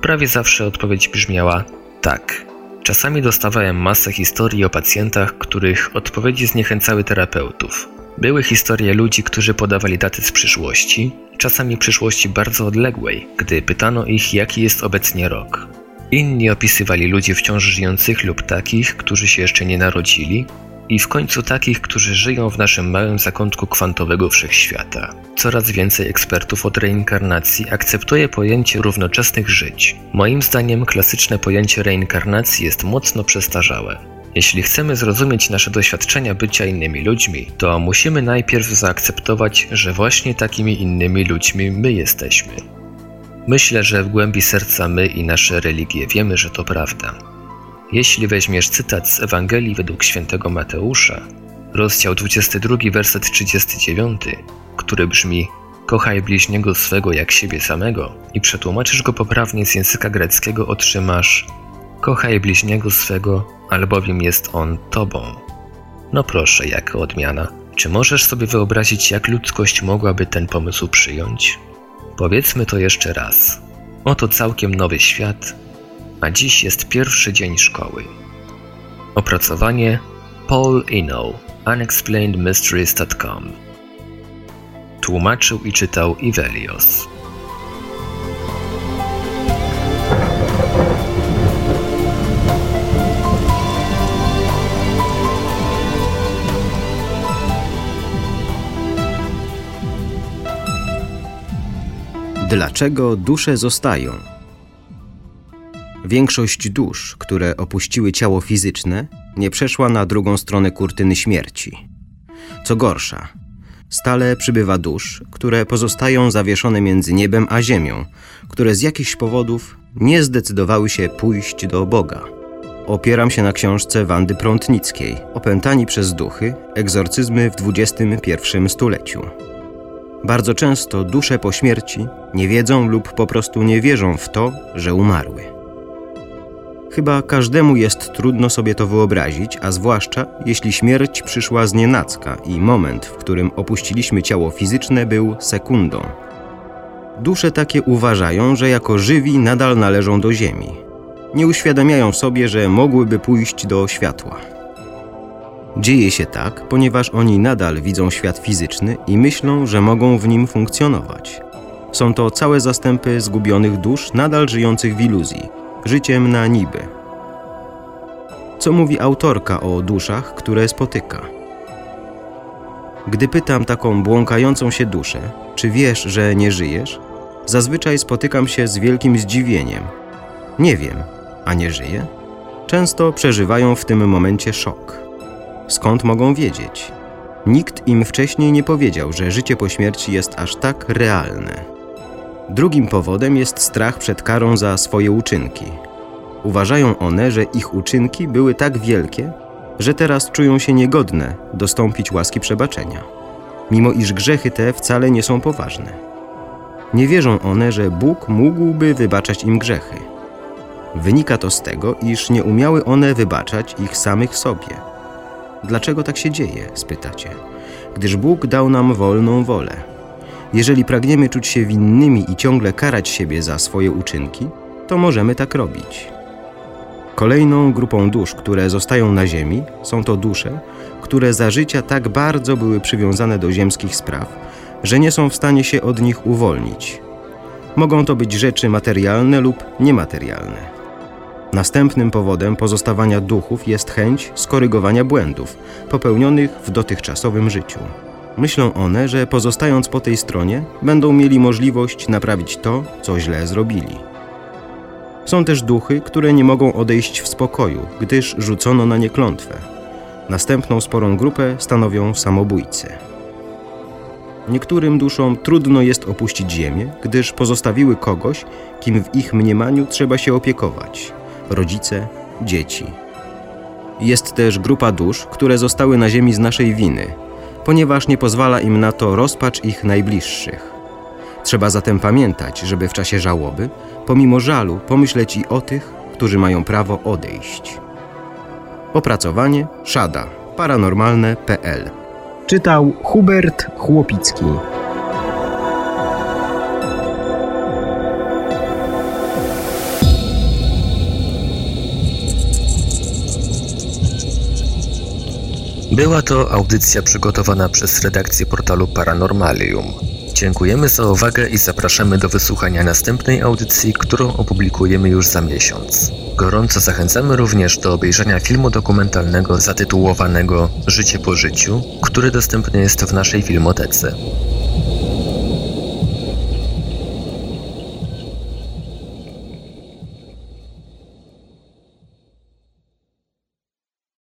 Speaker 1: Prawie zawsze odpowiedź brzmiała tak. Czasami dostawałem masę historii o pacjentach, których odpowiedzi zniechęcały terapeutów. Były historie ludzi, którzy podawali daty z przyszłości, czasami przyszłości bardzo odległej, gdy pytano ich, jaki jest obecnie rok. Inni opisywali ludzi wciąż żyjących lub takich, którzy się jeszcze nie narodzili, i w końcu takich, którzy żyją w naszym małym zakątku kwantowego wszechświata. Coraz więcej ekspertów od reinkarnacji akceptuje pojęcie równoczesnych żyć. Moim zdaniem klasyczne pojęcie reinkarnacji jest mocno przestarzałe. Jeśli chcemy zrozumieć nasze doświadczenia bycia innymi ludźmi, to musimy najpierw zaakceptować, że właśnie takimi innymi ludźmi my jesteśmy. Myślę, że w głębi serca my i nasze religie wiemy, że to prawda. Jeśli weźmiesz cytat z Ewangelii według świętego Mateusza, rozdział 22, werset 39, który brzmi Kochaj bliźniego swego jak siebie samego i przetłumaczysz go poprawnie z języka greckiego, otrzymasz Kochaj bliźniego swego, albowiem jest on tobą. No proszę, jaka odmiana. Czy możesz sobie wyobrazić, jak ludzkość mogłaby ten pomysł przyjąć? Powiedzmy to jeszcze raz. Oto całkiem nowy świat, a dziś jest pierwszy dzień szkoły. Opracowanie Paul Eno, unexplainedmysteries.com Tłumaczył i czytał Ivelios.
Speaker 2: Dlaczego dusze zostają? Większość dusz, które opuściły ciało fizyczne, nie przeszła na drugą stronę kurtyny śmierci. Co gorsza, stale przybywa dusz, które pozostają zawieszone między niebem a ziemią, które z jakichś powodów nie zdecydowały się pójść do Boga. Opieram się na książce Wandy Prątnickiej Opętani przez duchy egzorcyzmy w XXI stuleciu. Bardzo często dusze po śmierci nie wiedzą lub po prostu nie wierzą w to, że umarły. Chyba każdemu jest trudno sobie to wyobrazić, a zwłaszcza jeśli śmierć przyszła z nienacka i moment, w którym opuściliśmy ciało fizyczne, był sekundą. Dusze takie uważają, że jako żywi nadal należą do Ziemi. Nie uświadamiają sobie, że mogłyby pójść do światła. Dzieje się tak, ponieważ oni nadal widzą świat fizyczny i myślą, że mogą w nim funkcjonować. Są to całe zastępy zgubionych dusz nadal żyjących w iluzji, życiem na niby. Co mówi autorka o duszach, które spotyka? Gdy pytam taką błąkającą się duszę, czy wiesz, że nie żyjesz, zazwyczaj spotykam się z wielkim zdziwieniem. Nie wiem, a nie żyję? Często przeżywają w tym momencie szok. Skąd mogą wiedzieć? Nikt im wcześniej nie powiedział, że życie po śmierci jest aż tak realne. Drugim powodem jest strach przed karą za swoje uczynki. Uważają one, że ich uczynki były tak wielkie, że teraz czują się niegodne dostąpić łaski przebaczenia, mimo iż grzechy te wcale nie są poważne. Nie wierzą one, że Bóg mógłby wybaczać im grzechy. Wynika to z tego, iż nie umiały one wybaczać ich samych sobie. Dlaczego tak się dzieje? spytacie. Gdyż Bóg dał nam wolną wolę. Jeżeli pragniemy czuć się winnymi i ciągle karać siebie za swoje uczynki, to możemy tak robić. Kolejną grupą dusz, które zostają na Ziemi, są to dusze, które za życia tak bardzo były przywiązane do ziemskich spraw, że nie są w stanie się od nich uwolnić. Mogą to być rzeczy materialne lub niematerialne. Następnym powodem pozostawania duchów jest chęć skorygowania błędów popełnionych w dotychczasowym życiu. Myślą one, że pozostając po tej stronie, będą mieli możliwość naprawić to, co źle zrobili. Są też duchy, które nie mogą odejść w spokoju, gdyż rzucono na nie klątwę. Następną sporą grupę stanowią samobójcy. Niektórym duszom trudno jest opuścić Ziemię, gdyż pozostawiły kogoś, kim w ich mniemaniu trzeba się opiekować rodzice, dzieci. Jest też grupa dusz, które zostały na Ziemi z naszej winy, ponieważ nie pozwala im na to rozpacz ich najbliższych. Trzeba zatem pamiętać, żeby w czasie żałoby, pomimo żalu, pomyśleć i o tych, którzy mają prawo odejść. Opracowanie Szada paranormalne.pl
Speaker 3: Czytał Hubert Chłopicki.
Speaker 1: Była to audycja przygotowana przez redakcję portalu Paranormalium. Dziękujemy za uwagę i zapraszamy do wysłuchania następnej audycji, którą opublikujemy już za miesiąc. Gorąco zachęcamy również do obejrzenia filmu dokumentalnego zatytułowanego Życie po życiu, który dostępny jest w naszej filmotece.